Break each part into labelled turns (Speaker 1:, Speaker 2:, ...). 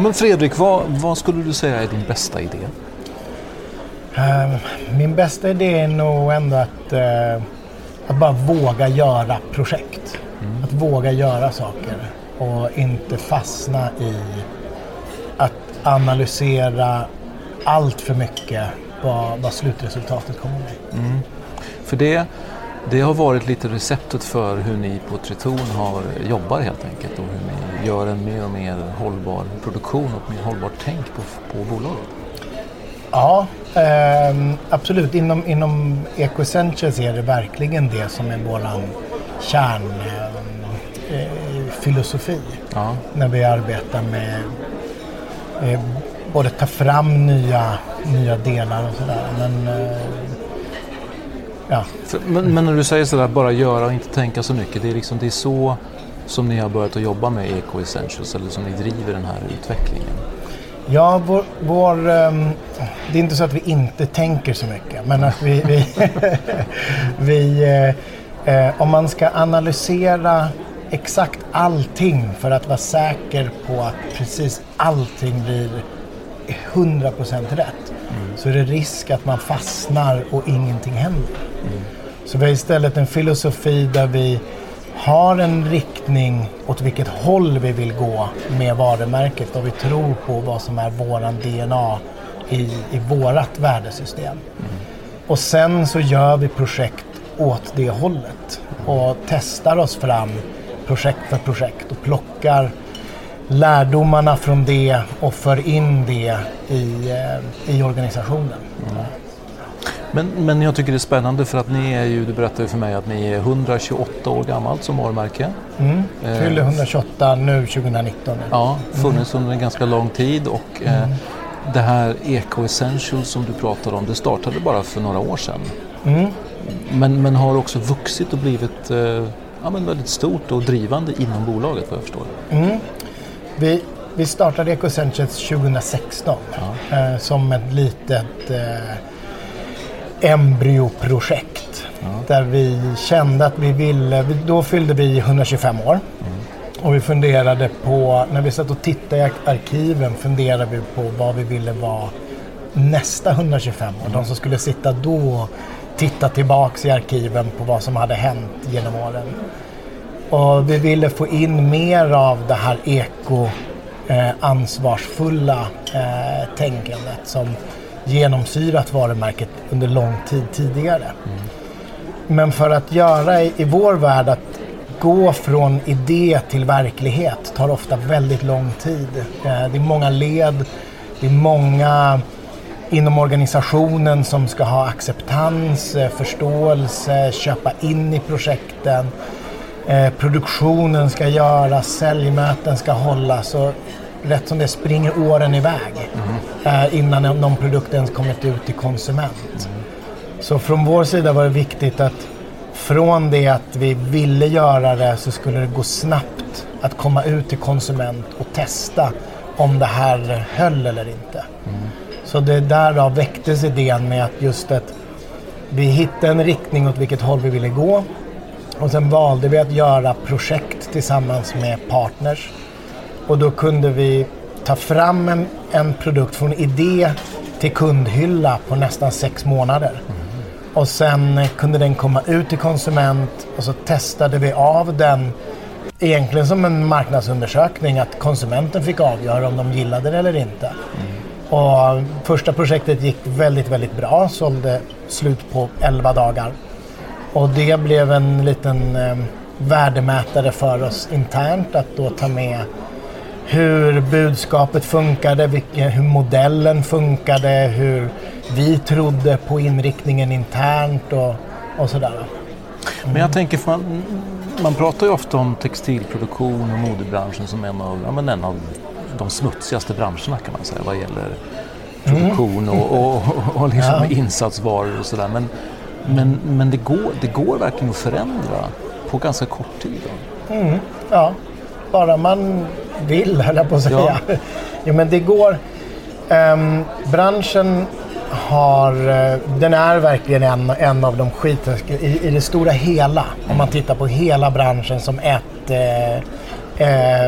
Speaker 1: Ja, men Fredrik, vad, vad skulle du säga är din bästa idé?
Speaker 2: Eh, min bästa idé är nog ändå att, eh, att bara våga göra projekt. Att våga göra saker och inte fastna i att analysera allt för mycket vad, vad slutresultatet kommer bli.
Speaker 1: För det, det har varit lite receptet för hur ni på Triton har, jobbar helt enkelt och hur ni gör en mer och mer hållbar produktion och mer hållbart tänk på, på bolaget.
Speaker 2: Ja, ehm, absolut. Inom, inom Eco Essentials är det verkligen det som är våran kärnfilosofi eh, filosofi.
Speaker 1: Ja.
Speaker 2: när vi arbetar med eh, både ta fram nya, nya delar och sådär. Men eh, ja,
Speaker 1: men, men när du säger sådär, bara göra och inte tänka så mycket, det är, liksom, det är så som ni har börjat att jobba med Eco Essentials eller som ni driver den här utvecklingen?
Speaker 2: ja vår, vår, ehm, det är inte så att vi inte tänker så mycket. Men att vi, vi, vi eh, eh, om man ska analysera exakt allting för att vara säker på att precis allting blir 100% rätt. Så är det risk att man fastnar och ingenting händer. Så vi har istället en filosofi där vi har en riktning åt vilket håll vi vill gå med varumärket och vi tror på vad som är våran DNA i, i vårat värdesystem. Och sen så gör vi projekt åt det hållet och testar oss fram projekt för projekt och plockar lärdomarna från det och för in det i, eh, i organisationen.
Speaker 1: Men, men jag tycker det är spännande för att ni är ju, du berättade för mig att ni är 128 år gammalt som varumärke.
Speaker 2: Mm.
Speaker 1: Eh,
Speaker 2: Fyller 128 nu 2019.
Speaker 1: Ja, funnits under en ganska lång tid och eh, det här Eco Essentials som du pratade om, det startade bara för några år sedan.
Speaker 2: Mm.
Speaker 1: Men, men har också vuxit och blivit eh, ja, men väldigt stort och drivande inom bolaget vad jag förstår.
Speaker 2: Vi, vi startade Ecocentials 2016 eh, som ett litet eh, embryoprojekt. Där vi kände att vi ville, vi, då fyllde vi 125 år. Och vi funderade på, när vi satt och tittade i ar- arkiven funderade vi på vad vi ville vara nästa 125 år. De som skulle sitta då och titta tillbaks i arkiven på vad som hade hänt genom åren. Och vi ville få in mer av det här eko eh, eh, tänkandet som genomsyrat varumärket under lång tid tidigare. Men för att göra i, i vår värld att gå från idé till verklighet tar ofta väldigt lång tid. Eh, det är många led, det är många inom organisationen som ska ha acceptans, eh, förståelse, köpa in i projekten. Eh, produktionen ska göras, säljmöten ska hållas och rätt som det springer åren iväg eh, innan någon produkt ens kommit ut till konsument. Så från vår sida var det viktigt att från det att vi ville göra det så skulle det gå snabbt att komma ut till konsument och testa om det här höll eller inte. Mm. Så det därav väcktes idén med att just att vi hittade en riktning åt vilket håll vi ville gå och sen valde vi att göra projekt tillsammans med partners. Och då kunde vi ta fram en, en produkt från idé till kundhylla på nästan sex månader. Mm. Och sen kunde den komma ut till konsument och så testade vi av den egentligen som en marknadsundersökning att konsumenten fick avgöra om de gillade det eller inte. Mm. Och första projektet gick väldigt, väldigt bra, sålde slut på 11 dagar. Och det blev en liten eh, värdemätare för oss internt att då ta med hur budskapet funkade, vilken, hur modellen funkade, hur vi trodde på inriktningen internt och, och sådär. Mm.
Speaker 1: Men jag tänker, man, man pratar ju ofta om textilproduktion och modebranschen som en av, ja, men en av de smutsigaste branscherna kan man säga vad gäller produktion mm. och, och, och, och liksom ja. insatsvaror och sådär. Men, men, men det, går, det går verkligen att förändra på ganska kort tid.
Speaker 2: Mm. Ja, bara man vill höll jag på att säga. Ja. jo, men det går. Um, branschen har, uh, den är verkligen en, en av de skit i, i det stora hela. Om man tittar på hela branschen som ett, uh,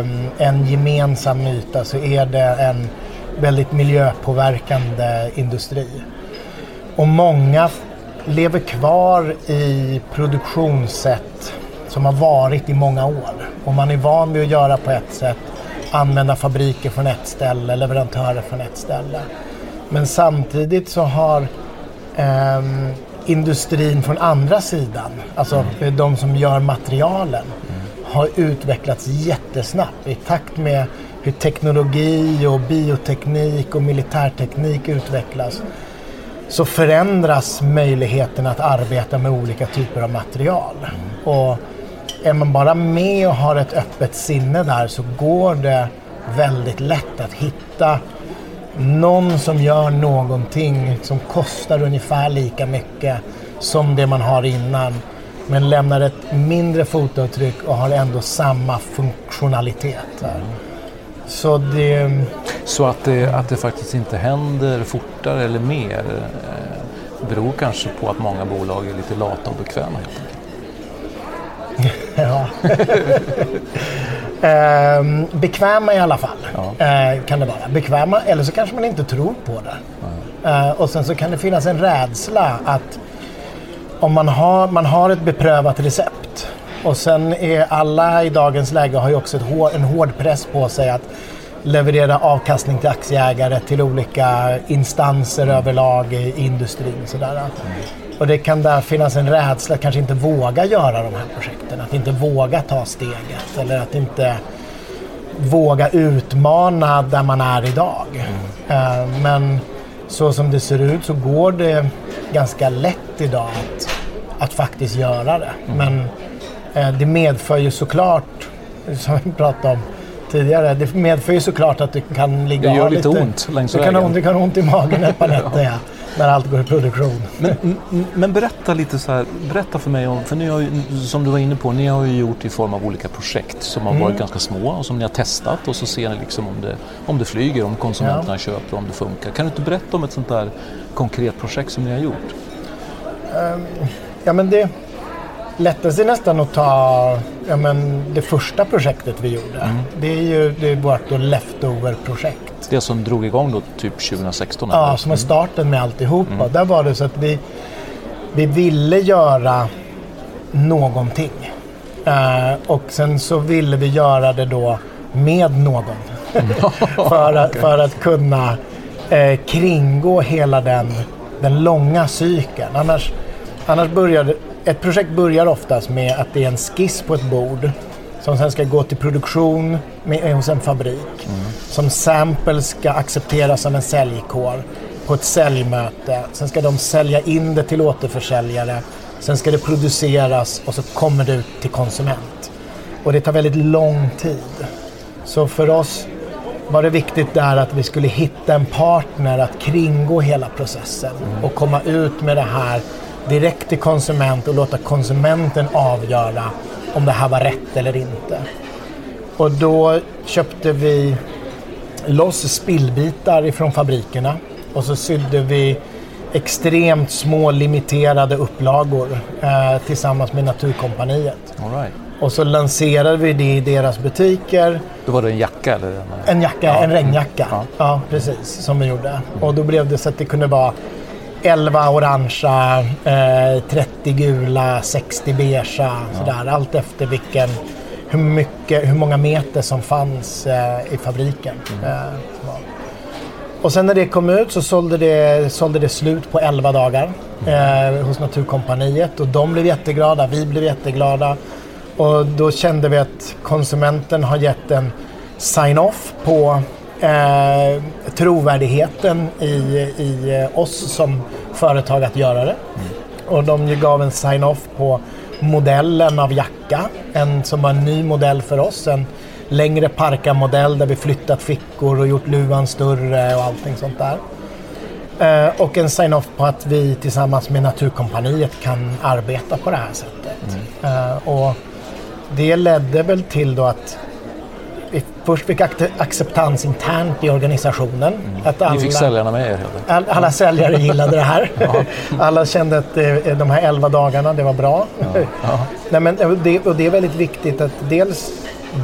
Speaker 2: um, en gemensam yta så är det en väldigt miljöpåverkande industri. Och många lever kvar i produktionssätt som har varit i många år. Och man är van vid att göra på ett sätt, använda fabriker från ett ställe, leverantörer från ett ställe. Men samtidigt så har eh, industrin från andra sidan, alltså mm. de som gör materialen, mm. har utvecklats jättesnabbt i takt med hur teknologi och bioteknik och militärteknik utvecklas så förändras möjligheten att arbeta med olika typer av material. Mm. Och är man bara med och har ett öppet sinne där så går det väldigt lätt att hitta någon som gör någonting som kostar ungefär lika mycket som det man har innan men lämnar ett mindre fotavtryck och har ändå samma funktionalitet. Mm. Så, det
Speaker 1: så att, det, att det faktiskt inte händer fortare eller mer eh, beror kanske på att många bolag är lite lata och bekväma helt enkelt?
Speaker 2: ja. eh, bekväma i alla fall ja. eh, kan det vara. Bekväma eller så kanske man inte tror på det. Ja. Eh, och sen så kan det finnas en rädsla att om man har, man har ett beprövat recept och sen är alla i dagens läge har ju också ett, en hård press på sig att leverera avkastning till aktieägare, till olika instanser mm. överlag i industrin. Sådär. Mm. Och det kan där finnas en rädsla att kanske inte våga göra de här projekten. Att inte våga ta steget eller att inte våga utmana där man är idag. Mm. Men så som det ser ut så går det ganska lätt idag att, att faktiskt göra det. Mm. Men eh, det medför ju såklart, som vi pratade om tidigare, det medför ju såklart att det kan ligga
Speaker 1: Det gör lite, lite ont längs
Speaker 2: vägen. Kan, det kan ont i magen ett par nätter. ja när allt går i produktion.
Speaker 1: Men, men, berätta lite så här, berätta för mig om, för ni har ju, som du var inne på, ni har ju gjort i form av olika projekt som har mm. varit ganska små och som ni har testat och så ser ni liksom om det, om det flyger, om konsumenterna ja. köper, om det funkar. Kan du inte berätta om ett sånt där konkret projekt som ni har gjort?
Speaker 2: Um, ja men det lättast är nästan att ta ja, men det första projektet vi gjorde. Mm. Det är ju det är vårt Leftover-projekt.
Speaker 1: Det som drog igång då typ 2016?
Speaker 2: Ja, eller? som var starten med alltihopa. Mm. Där var det så att vi, vi ville göra någonting. Uh, och sen så ville vi göra det då med någon. för, att, för att kunna uh, kringgå hela den, den långa cykeln. Annars, annars börjar ett projekt börjar oftast med att det är en skiss på ett bord som sen ska gå till produktion med, hos en fabrik. Mm. Som sample ska accepteras av en säljkår på ett säljmöte. Sen ska de sälja in det till återförsäljare. Sen ska det produceras och så kommer det ut till konsument. Och det tar väldigt lång tid. Så för oss var det viktigt där att vi skulle hitta en partner att kringgå hela processen mm. och komma ut med det här direkt till konsument och låta konsumenten avgöra om det här var rätt eller inte. Och då köpte vi loss spillbitar ifrån fabrikerna och så sydde vi extremt små limiterade upplagor eh, tillsammans med Naturkompaniet.
Speaker 1: All right.
Speaker 2: Och så lanserade vi det i deras butiker.
Speaker 1: Då var det en jacka? Eller en,
Speaker 2: jacka,
Speaker 1: Ja.
Speaker 2: en regnjacka.
Speaker 1: Ja.
Speaker 2: Ja. precis. Som vi gjorde. Och då blev det så att det kunde vara 11 orangea, eh, 30 gula, 60 beigea. Sådär. Allt efter vilken, hur, mycket, hur många meter som fanns eh, i fabriken.
Speaker 1: Mm.
Speaker 2: Eh, och sen när det kom ut så sålde det, sålde det slut på 11 dagar eh, hos Naturkompaniet. Och de blev jätteglada, vi blev jätteglada. Och då kände vi att konsumenten har gett en sign-off på eh, trovärdigheten i, i eh, oss som företag att göra det. Och de gav en sign-off på modellen av jacka. En som var en ny modell för oss. En längre parkamodell där vi flyttat fickor och gjort luvan större och allting sånt där. Eh, och en sign-off på att vi tillsammans med Naturkompaniet kan arbeta på det här sättet. Eh, och det ledde väl till då att först fick ac- acceptans internt i organisationen. Att alla,
Speaker 1: Ni fick säljarna med er
Speaker 2: all, alla säljare gillade det här. Alla kände att eh, de här 11 dagarna, det var bra. Nej, men, eh, det, och det är väldigt viktigt att dels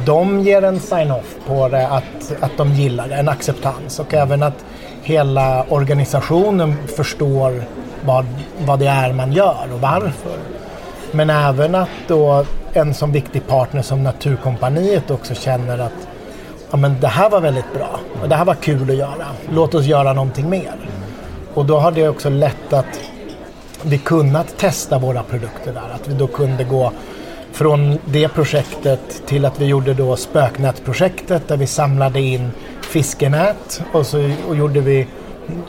Speaker 2: de ger en sign-off på det, att, att de gillar det, en acceptans. Och även att hela organisationen förstår vad, vad det är man gör och varför. Men även att då en så viktig partner som Naturkompaniet också känner att ja, men det här var väldigt bra och det här var kul att göra. Låt oss göra någonting mer. Och då har det också lett att vi kunnat testa våra produkter där. Att vi då kunde gå från det projektet till att vi gjorde då spöknätprojektet där vi samlade in fiskenät och så och gjorde vi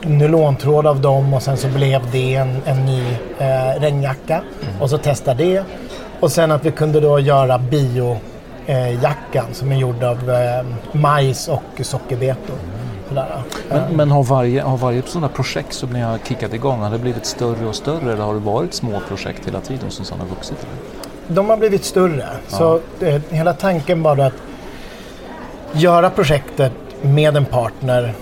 Speaker 2: nylontråd av dem och sen så blev det en, en ny eh, regnjacka och så testade det. Och sen att vi kunde då göra biojackan som är gjord av eh, majs och sockerbetor.
Speaker 1: Men, men har, varje, har varje sådant här projekt som ni har kickat igång, har det blivit större och större eller har det varit små projekt hela tiden som sen har vuxit?
Speaker 2: De har blivit större. Så eh, hela tanken var att göra projektet med en partner.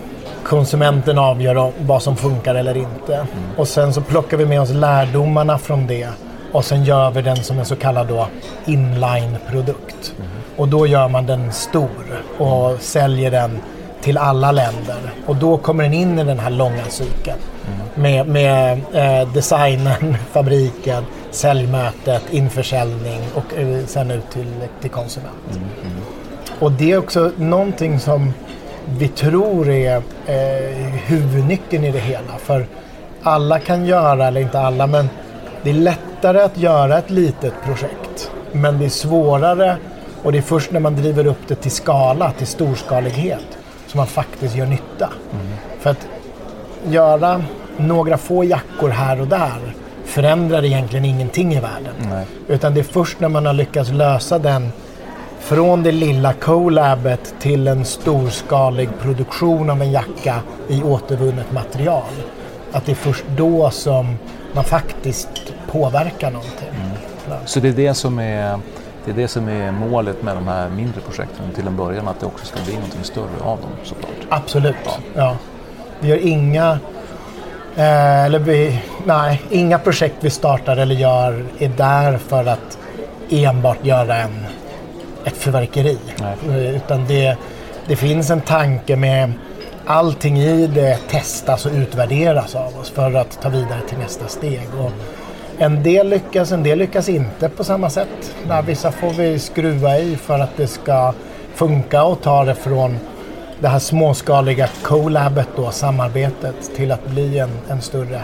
Speaker 2: Konsumenten avgör vad som funkar eller inte. Och sen så plockar vi med oss lärdomarna från det. Och sen gör vi den som en så kallad då inline-produkt. Och då gör man den stor och säljer den till alla länder. Och då kommer den in i den här långa cykeln. Med, med eh, designen, fabriken, säljmötet, införsäljning och eh, sen ut till, till konsument. Och det är också någonting som vi tror är eh, huvudnyckeln i det hela. För alla kan göra, eller inte alla, men det är lättare att göra ett litet projekt. Men det är svårare och det är först när man driver upp det till skala, till storskalighet, som man faktiskt gör nytta. För att göra några få jackor här och där förändrar egentligen ingenting i världen.
Speaker 1: Nej.
Speaker 2: Utan det är först när man har lyckats lösa den från det lilla collabet till en storskalig produktion av en jacka i återvunnet material. Att det är först då som man faktiskt påverkar någonting.
Speaker 1: Så det är det som är, det är, det som är målet med de här mindre projekten till en början, att det också ska bli någonting större av dem såklart.
Speaker 2: Absolut. Ja. Vi gör inga, eh, eller vi, nej, inga projekt vi startar eller gör är där för att enbart göra en, ett fyrverkeri.
Speaker 1: Nej.
Speaker 2: Utan det, det finns en tanke med allting i det testas och utvärderas av oss för att ta vidare till nästa steg. Och en del lyckas, en del lyckas inte på samma sätt. Där vissa får vi skruva i för att det ska funka och ta det från det här småskaliga collabet då, samarbetet, till att bli en, en större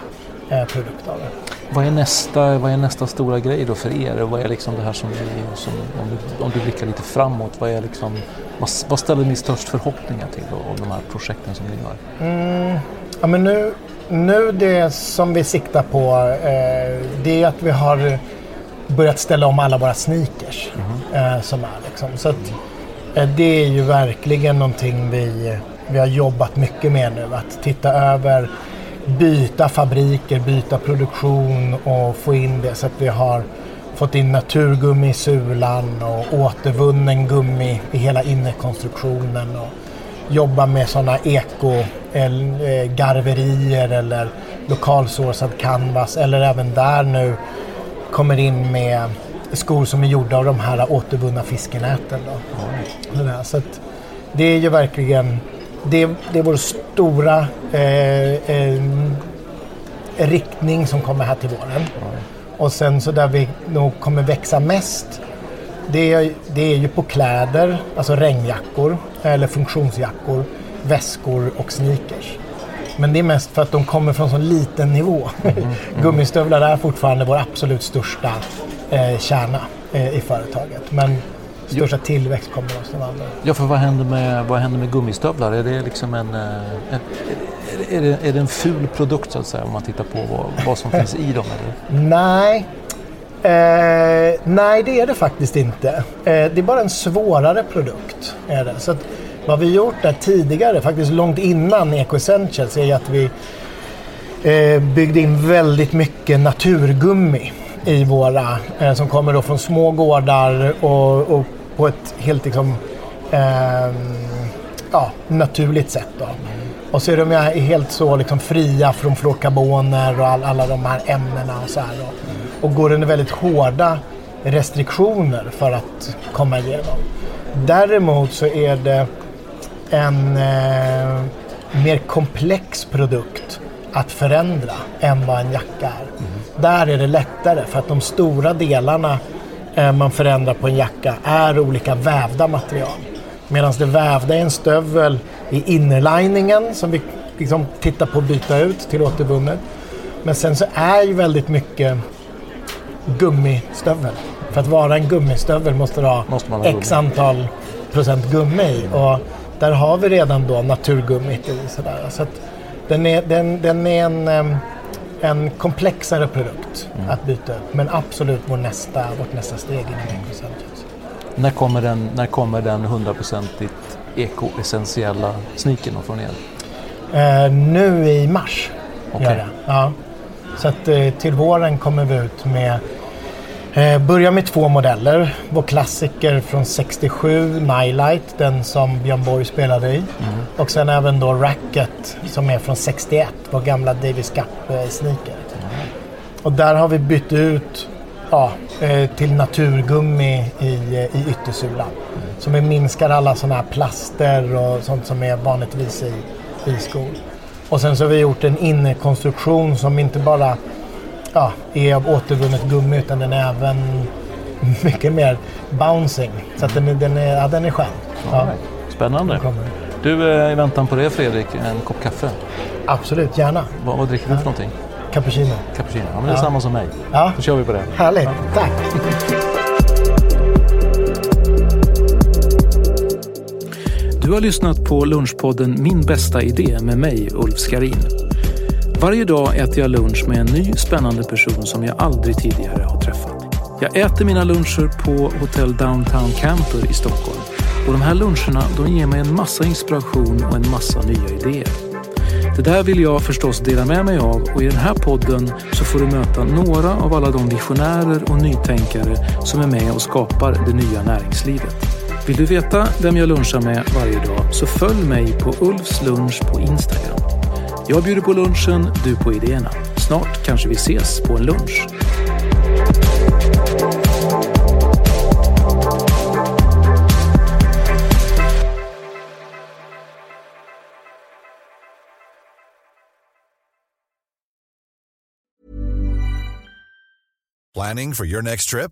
Speaker 2: eh, produkt av det.
Speaker 1: Vad är, nästa, vad är nästa stora grej då för er? Vad är liksom det här som, ni, som om, du, om du blickar lite framåt, vad, är liksom, vad, vad ställer ni störst förhoppningar till då, av de här projekten som ni gör?
Speaker 2: Ja, men nu, nu det som vi siktar på eh, det är att vi har börjat ställa om alla våra sneakers. Eh, som är liksom. Så att, eh, det är ju verkligen någonting vi, vi har jobbat mycket med nu. Att titta över byta fabriker, byta produktion och få in det så att vi har fått in naturgummi i sulan och återvunnen gummi i hela innerkonstruktionen. Och jobba med sådana eh, eller lokalsourcad canvas eller även där nu kommer in med skor som är gjorda av de här återvunna fiskenäten. Då. Mm. Så det är ju verkligen det, det är vår stora eh, eh, riktning som kommer här till våren. Mm. Och sen så där vi nog kommer växa mest det är, det är ju på kläder, alltså regnjackor eller funktionsjackor, väskor och sneakers. Men det är mest för att de kommer från så liten nivå. Mm, mm. Gummistövlar är fortfarande vår absolut största eh, kärna eh, i företaget. Men största tillväxt kommer hos de andra.
Speaker 1: Ja, för vad händer med, vad händer med gummistövlar? Är det liksom en, en, eh, är, det, är det en ful produkt så att säga om man tittar på vad, vad som finns i dem? Eller?
Speaker 2: Nej, Eh, nej, det är det faktiskt inte. Eh, det är bara en svårare produkt. Är det. Så att, vad vi gjort där tidigare, faktiskt långt innan Eco Essentials, är att vi eh, byggde in väldigt mycket naturgummi i våra, eh, som kommer då från små gårdar och, och på ett helt liksom, eh, ja, naturligt sätt. Då. Och så är de helt så liksom fria från fluorkarboner och all, alla de här ämnena och så här. Och, och går under väldigt hårda restriktioner för att komma igenom. Däremot så är det en eh, mer komplex produkt att förändra än vad en jacka är. Mm. Där är det lättare för att de stora delarna eh, man förändrar på en jacka är olika vävda material. Medan det vävda i en stövel i innerliningen som vi liksom tittar på att byta ut till återvunnet. Men sen så är ju väldigt mycket gummistövel. För att vara en gummistövel måste du ha, måste ha x gummi. antal procent gummi. Och där har vi redan då naturgummit i. Sådär. Så att den, är, den, den är en, en komplexare produkt mm. att byta ut. Men absolut vår nästa, vårt nästa steg inom EcoSensus.
Speaker 1: När kommer den, när kommer den 100% eko-essentiella sneakern från er?
Speaker 2: Eh, nu i mars. Okay. Ja. Så att eh, till våren kommer vi ut med Eh, börjar med två modeller. Vår klassiker från 67, Nightlight, den som Björn Borg spelade i. Mm. Och sen även då Racket som är från 61, vår gamla Davis Cup-sneaker. Mm. Och där har vi bytt ut ja, eh, till naturgummi i, i yttersulan. Mm. Så vi minskar alla sådana här plaster och sånt som är vanligtvis i, i skor. Och sen så har vi gjort en innerkonstruktion som inte bara ja, är av återvunnet gummi utan den är även mycket mer bouncing. Så att den, är, den, är, ja, den är skön. Ja.
Speaker 1: Spännande. Du, eh, i väntan på det Fredrik, en kopp kaffe?
Speaker 2: Absolut, gärna.
Speaker 1: Vad, vad dricker du för någonting?
Speaker 2: Cappuccino.
Speaker 1: Cappuccino, ja, men det är ja. samma som mig.
Speaker 2: Ja.
Speaker 1: Då kör vi på det.
Speaker 2: Härligt, ja. tack.
Speaker 3: Du har lyssnat på Lunchpodden Min bästa idé med mig, Ulf Skarin. Varje dag äter jag lunch med en ny spännande person som jag aldrig tidigare har träffat. Jag äter mina luncher på Hotell Downtown Camper i Stockholm. Och de här luncherna de ger mig en massa inspiration och en massa nya idéer. Det där vill jag förstås dela med mig av och i den här podden så får du möta några av alla de visionärer och nytänkare som är med och skapar det nya näringslivet. Vill du veta vem jag lunchar med varje dag så följ mig på Ulfs lunch på Instagram. Jag bjuder på lunchen, du på idéerna. Snart kanske vi ses på en lunch.
Speaker 4: Planning for your next trip?